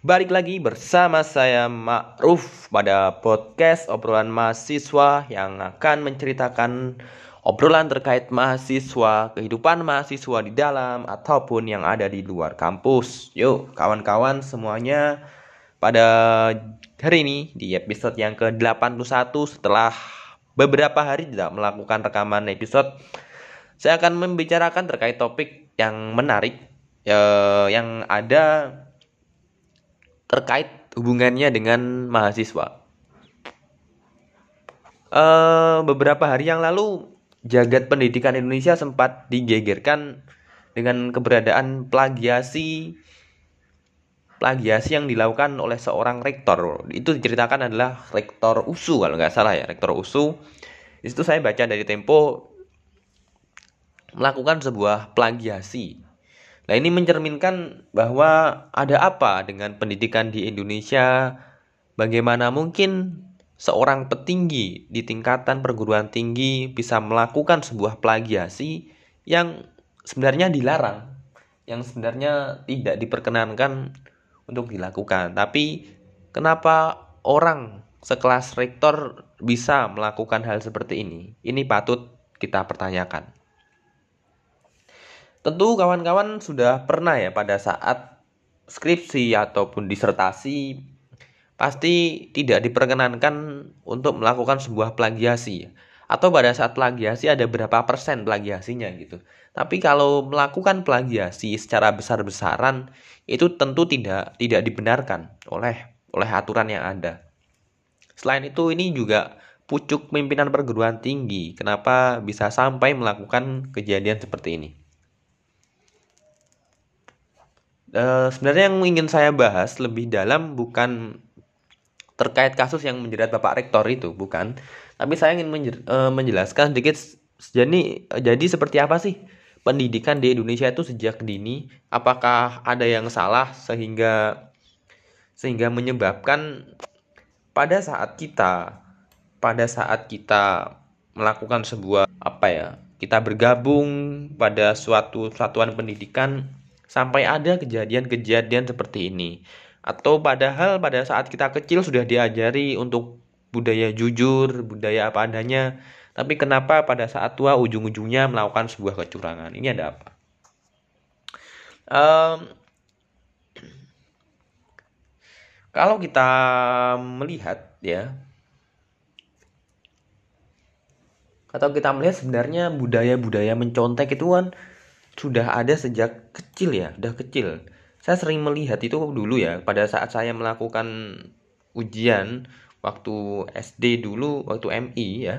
Balik lagi bersama saya Ma'ruf pada podcast obrolan mahasiswa yang akan menceritakan obrolan terkait mahasiswa, kehidupan mahasiswa di dalam ataupun yang ada di luar kampus. Yuk, kawan-kawan semuanya pada hari ini di episode yang ke-81 setelah beberapa hari tidak melakukan rekaman episode saya akan membicarakan terkait topik yang menarik eh, yang ada terkait hubungannya dengan mahasiswa. Uh, beberapa hari yang lalu, jagat pendidikan Indonesia sempat digegerkan dengan keberadaan plagiasi plagiasi yang dilakukan oleh seorang rektor. Itu diceritakan adalah rektor USU kalau nggak salah ya, rektor USU. Di situ saya baca dari Tempo melakukan sebuah plagiasi Nah, ini mencerminkan bahwa ada apa dengan pendidikan di Indonesia? Bagaimana mungkin seorang petinggi di tingkatan perguruan tinggi bisa melakukan sebuah plagiasi yang sebenarnya dilarang, yang sebenarnya tidak diperkenankan untuk dilakukan. Tapi kenapa orang sekelas rektor bisa melakukan hal seperti ini? Ini patut kita pertanyakan. Tentu kawan-kawan sudah pernah ya pada saat skripsi ataupun disertasi pasti tidak diperkenankan untuk melakukan sebuah plagiasi atau pada saat plagiasi ada berapa persen plagiasinya gitu. Tapi kalau melakukan plagiasi secara besar-besaran itu tentu tidak tidak dibenarkan oleh oleh aturan yang ada. Selain itu ini juga pucuk pimpinan perguruan tinggi kenapa bisa sampai melakukan kejadian seperti ini. Uh, sebenarnya yang ingin saya bahas lebih dalam bukan terkait kasus yang menjerat Bapak Rektor itu, bukan. Tapi saya ingin uh, menjelaskan sedikit jadi jadi seperti apa sih pendidikan di Indonesia itu sejak dini? Apakah ada yang salah sehingga sehingga menyebabkan pada saat kita pada saat kita melakukan sebuah apa ya kita bergabung pada suatu satuan pendidikan sampai ada kejadian-kejadian seperti ini. Atau padahal pada saat kita kecil sudah diajari untuk budaya jujur, budaya apa adanya, tapi kenapa pada saat tua ujung-ujungnya melakukan sebuah kecurangan? Ini ada apa? Um, kalau kita melihat ya, atau kita melihat sebenarnya budaya-budaya mencontek itu kan sudah ada sejak kecil ya, sudah kecil. Saya sering melihat itu dulu ya, pada saat saya melakukan ujian waktu SD dulu, waktu MI ya,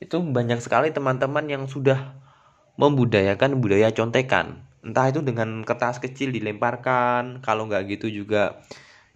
itu banyak sekali teman-teman yang sudah membudayakan budaya contekan. Entah itu dengan kertas kecil dilemparkan, kalau nggak gitu juga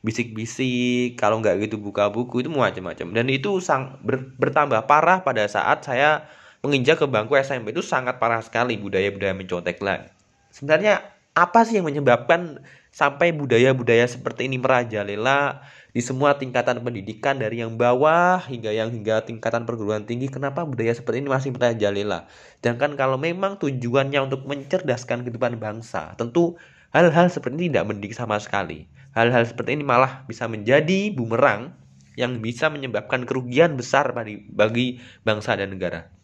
bisik-bisik, kalau nggak gitu buka buku itu macam-macam. Dan itu sang ber, bertambah parah pada saat saya menginjak ke bangku SMP itu sangat parah sekali budaya-budaya mencontek lah. Sebenarnya apa sih yang menyebabkan sampai budaya-budaya seperti ini merajalela di semua tingkatan pendidikan dari yang bawah hingga yang hingga tingkatan perguruan tinggi? Kenapa budaya seperti ini masih merajalela? Sedangkan kalau memang tujuannya untuk mencerdaskan kehidupan bangsa tentu hal-hal seperti ini tidak mendidik sama sekali. Hal-hal seperti ini malah bisa menjadi bumerang yang bisa menyebabkan kerugian besar bagi, bagi bangsa dan negara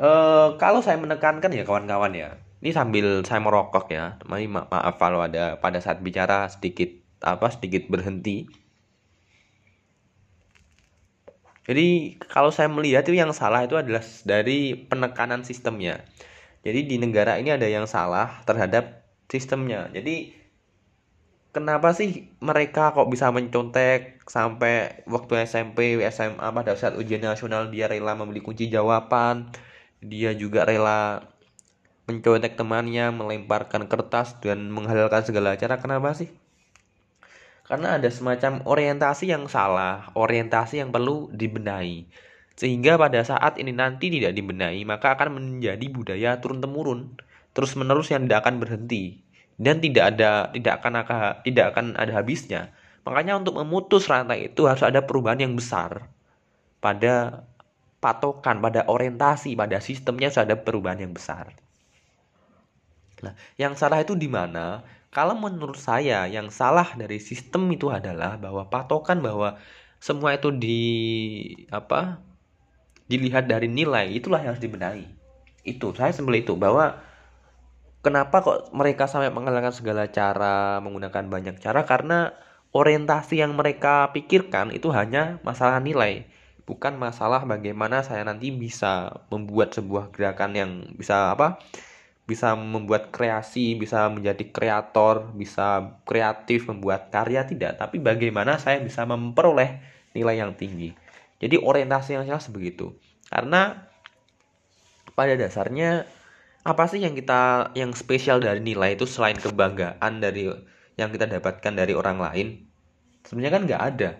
Uh, kalau saya menekankan ya kawan-kawan ya, ini sambil saya merokok ya, ma maaf kalau ada pada saat bicara sedikit apa sedikit berhenti. Jadi kalau saya melihat itu yang salah itu adalah dari penekanan sistemnya. Jadi di negara ini ada yang salah terhadap sistemnya. Jadi kenapa sih mereka kok bisa mencontek sampai waktu SMP, SMA pada saat ujian nasional dia rela membeli kunci jawaban dia juga rela mencontek temannya, melemparkan kertas dan menghalalkan segala cara. Kenapa sih? Karena ada semacam orientasi yang salah, orientasi yang perlu dibenahi. Sehingga pada saat ini nanti tidak dibenahi, maka akan menjadi budaya turun-temurun, terus-menerus yang tidak akan berhenti dan tidak ada tidak akan tidak akan ada habisnya. Makanya untuk memutus rantai itu harus ada perubahan yang besar pada patokan, pada orientasi, pada sistemnya sudah ada perubahan yang besar. Nah, yang salah itu di mana? kalau menurut saya yang salah dari sistem itu adalah bahwa patokan bahwa semua itu di apa dilihat dari nilai itulah yang harus dibenahi itu saya sembel itu bahwa kenapa kok mereka sampai mengalahkan segala cara menggunakan banyak cara karena orientasi yang mereka pikirkan itu hanya masalah nilai bukan masalah bagaimana saya nanti bisa membuat sebuah gerakan yang bisa apa bisa membuat kreasi, bisa menjadi kreator, bisa kreatif, membuat karya tidak, tapi bagaimana saya bisa memperoleh nilai yang tinggi. Jadi orientasi yang jelas begitu. Karena pada dasarnya apa sih yang kita yang spesial dari nilai itu selain kebanggaan dari yang kita dapatkan dari orang lain? Sebenarnya kan nggak ada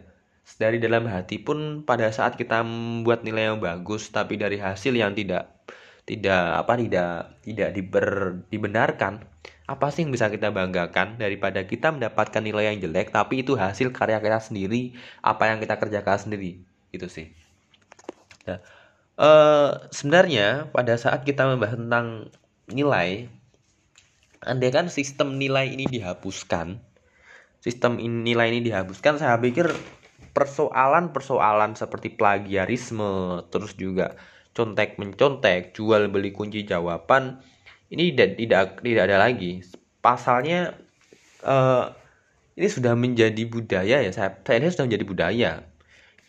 dari dalam hati pun pada saat kita membuat nilai yang bagus tapi dari hasil yang tidak tidak apa tidak tidak diber, dibenarkan apa sih yang bisa kita banggakan daripada kita mendapatkan nilai yang jelek tapi itu hasil karya kita sendiri apa yang kita kerjakan sendiri itu sih ya. uh, sebenarnya pada saat kita membahas tentang nilai andai kan sistem nilai ini dihapuskan sistem nilai ini dihapuskan saya pikir persoalan-persoalan seperti plagiarisme terus juga contek mencontek jual beli kunci jawaban ini tidak tidak tidak ada lagi. Pasalnya uh, ini sudah menjadi budaya ya saya saya ini sudah menjadi budaya.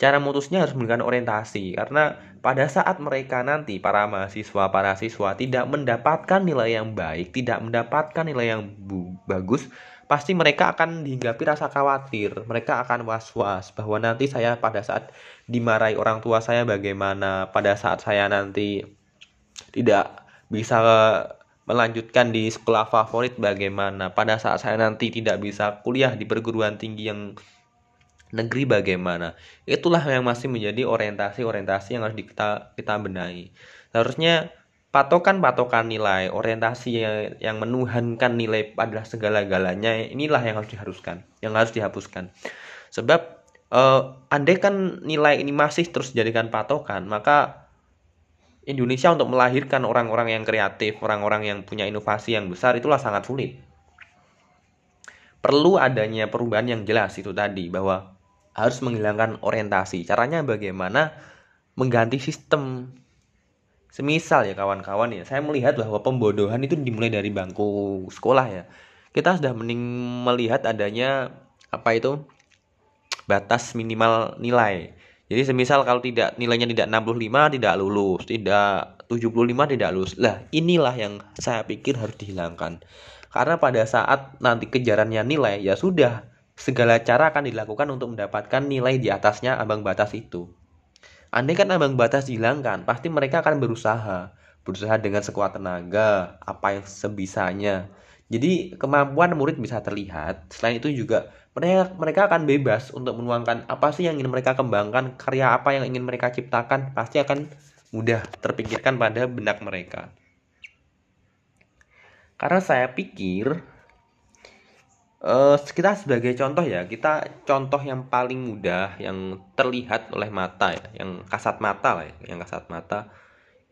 Cara mutusnya harus menggunakan orientasi karena pada saat mereka nanti para mahasiswa para siswa tidak mendapatkan nilai yang baik tidak mendapatkan nilai yang bagus pasti mereka akan dihinggapi rasa khawatir. Mereka akan was-was bahwa nanti saya pada saat dimarahi orang tua saya bagaimana, pada saat saya nanti tidak bisa melanjutkan di sekolah favorit bagaimana, pada saat saya nanti tidak bisa kuliah di perguruan tinggi yang negeri bagaimana. Itulah yang masih menjadi orientasi-orientasi yang harus kita kita benahi. Seharusnya patokan-patokan nilai, orientasi yang, menuhankan nilai adalah segala-galanya, inilah yang harus diharuskan, yang harus dihapuskan. Sebab uh, andai kan nilai ini masih terus dijadikan patokan, maka Indonesia untuk melahirkan orang-orang yang kreatif, orang-orang yang punya inovasi yang besar itulah sangat sulit. Perlu adanya perubahan yang jelas itu tadi bahwa harus menghilangkan orientasi. Caranya bagaimana mengganti sistem Semisal ya kawan-kawan ya, saya melihat bahwa pembodohan itu dimulai dari bangku sekolah ya. Kita sudah mending melihat adanya apa itu batas minimal nilai. Jadi semisal kalau tidak nilainya tidak 65 tidak lulus, tidak 75 tidak lulus. Lah, inilah yang saya pikir harus dihilangkan. Karena pada saat nanti kejarannya nilai ya sudah segala cara akan dilakukan untuk mendapatkan nilai di atasnya ambang batas itu. Andai kan ambang batas dihilangkan, pasti mereka akan berusaha, berusaha dengan sekuat tenaga, apa yang sebisanya. Jadi kemampuan murid bisa terlihat. Selain itu juga mereka mereka akan bebas untuk menuangkan apa sih yang ingin mereka kembangkan, karya apa yang ingin mereka ciptakan, pasti akan mudah terpikirkan pada benak mereka. Karena saya pikir uh, kita sebagai contoh ya kita contoh yang paling mudah yang terlihat oleh mata ya yang kasat mata lah ya, yang kasat mata.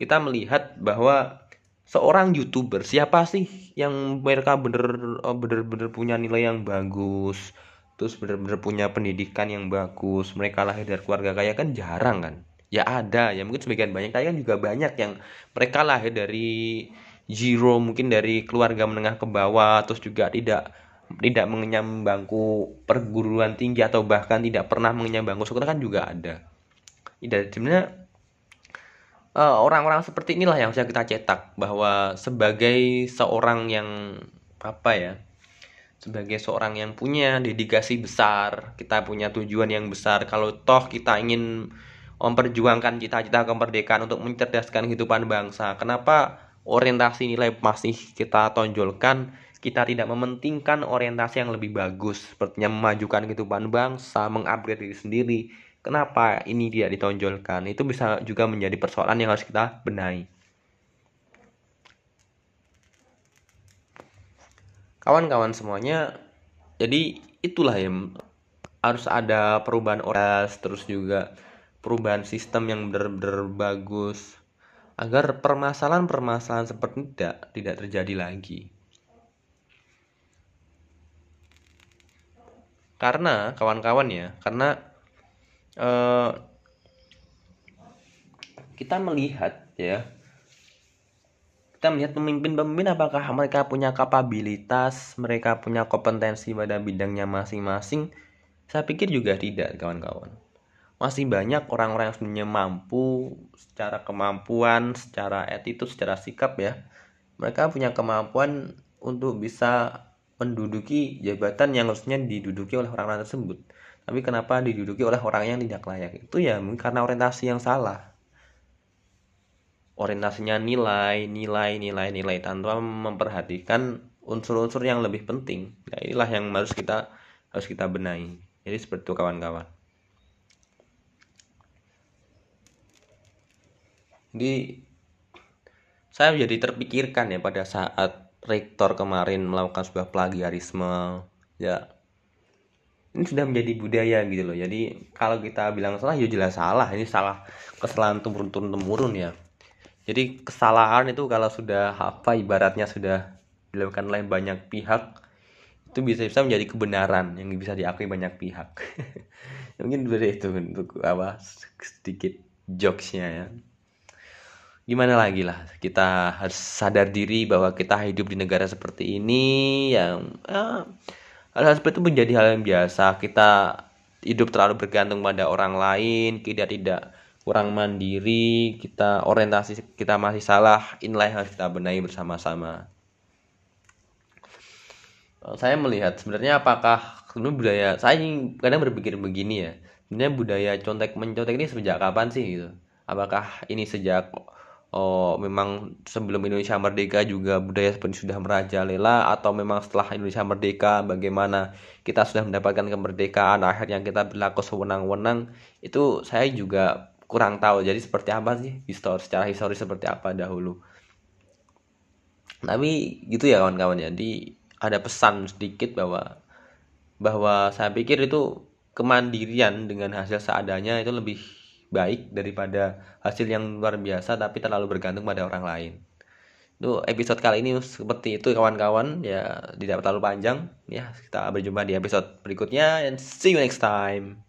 Kita melihat bahwa seorang youtuber siapa sih yang mereka bener eh, bener-bener punya nilai yang bagus terus bener-bener punya pendidikan yang bagus mereka lahir dari keluarga kaya kan jarang kan? Ya ada ya mungkin sebagian banyak kaya kan juga banyak yang mereka lahir dari zero mungkin dari keluarga menengah ke bawah terus juga tidak tidak mengenyam bangku perguruan tinggi atau bahkan tidak pernah mengenyam bangku sekolah kan juga ada. Tidak sebenarnya uh, orang-orang seperti inilah yang bisa kita cetak bahwa sebagai seorang yang apa ya sebagai seorang yang punya dedikasi besar kita punya tujuan yang besar kalau toh kita ingin memperjuangkan cita-cita kemerdekaan untuk mencerdaskan kehidupan bangsa kenapa orientasi nilai masih kita tonjolkan kita tidak mementingkan orientasi yang lebih bagus sepertinya memajukan kehidupan bangsa, mengupgrade diri sendiri. Kenapa ini tidak ditonjolkan? Itu bisa juga menjadi persoalan yang harus kita benahi. Kawan-kawan semuanya, jadi itulah yang harus ada perubahan oras terus juga perubahan sistem yang benar-benar bagus agar permasalahan-permasalahan seperti tidak tidak terjadi lagi. Karena kawan-kawan ya karena uh, kita melihat ya kita melihat pemimpin-pemimpin apakah mereka punya kapabilitas mereka punya kompetensi pada bidangnya masing-masing? Saya pikir juga tidak kawan-kawan. Masih banyak orang-orang yang sebenarnya mampu secara kemampuan secara attitude secara sikap ya. Mereka punya kemampuan untuk bisa menduduki jabatan yang harusnya diduduki oleh orang-orang tersebut tapi kenapa diduduki oleh orang yang tidak layak itu ya karena orientasi yang salah orientasinya nilai, nilai, nilai, nilai tanpa memperhatikan unsur-unsur yang lebih penting. Nah, inilah yang harus kita harus kita benahi. Jadi seperti itu kawan-kawan. Jadi saya jadi terpikirkan ya pada saat rektor kemarin melakukan sebuah plagiarisme ya. Ini sudah menjadi budaya gitu loh. Jadi kalau kita bilang salah ya jelas salah. Ini salah kesalahan turun temurun ya. Jadi kesalahan itu kalau sudah apa ibaratnya sudah dilakukan oleh banyak pihak itu bisa bisa menjadi kebenaran yang bisa diakui banyak pihak. Mungkin dari itu untuk apa sedikit jokesnya ya gimana lagi lah kita harus sadar diri bahwa kita hidup di negara seperti ini yang ya, hal-hal seperti itu menjadi hal yang biasa. Kita hidup terlalu bergantung pada orang lain kita tidak kurang mandiri kita orientasi kita masih salah. Inilah yang harus kita benahi bersama-sama. Eh, saya melihat sebenarnya apakah sebenarnya budaya saya kadang berpikir begini ya. Sebenarnya budaya contek mencontek ini sejak kapan sih gitu? Apakah ini sejak oh memang sebelum Indonesia merdeka juga budaya seperti sudah merajalela atau memang setelah Indonesia merdeka bagaimana kita sudah mendapatkan kemerdekaan akhirnya kita berlaku sewenang-wenang itu saya juga kurang tahu. Jadi seperti apa sih histori secara histori seperti apa dahulu? Tapi gitu ya kawan-kawan jadi ada pesan sedikit bahwa bahwa saya pikir itu kemandirian dengan hasil seadanya itu lebih baik daripada hasil yang luar biasa tapi terlalu bergantung pada orang lain. Itu episode kali ini seperti itu kawan-kawan. Ya tidak terlalu panjang. Ya kita berjumpa di episode berikutnya and see you next time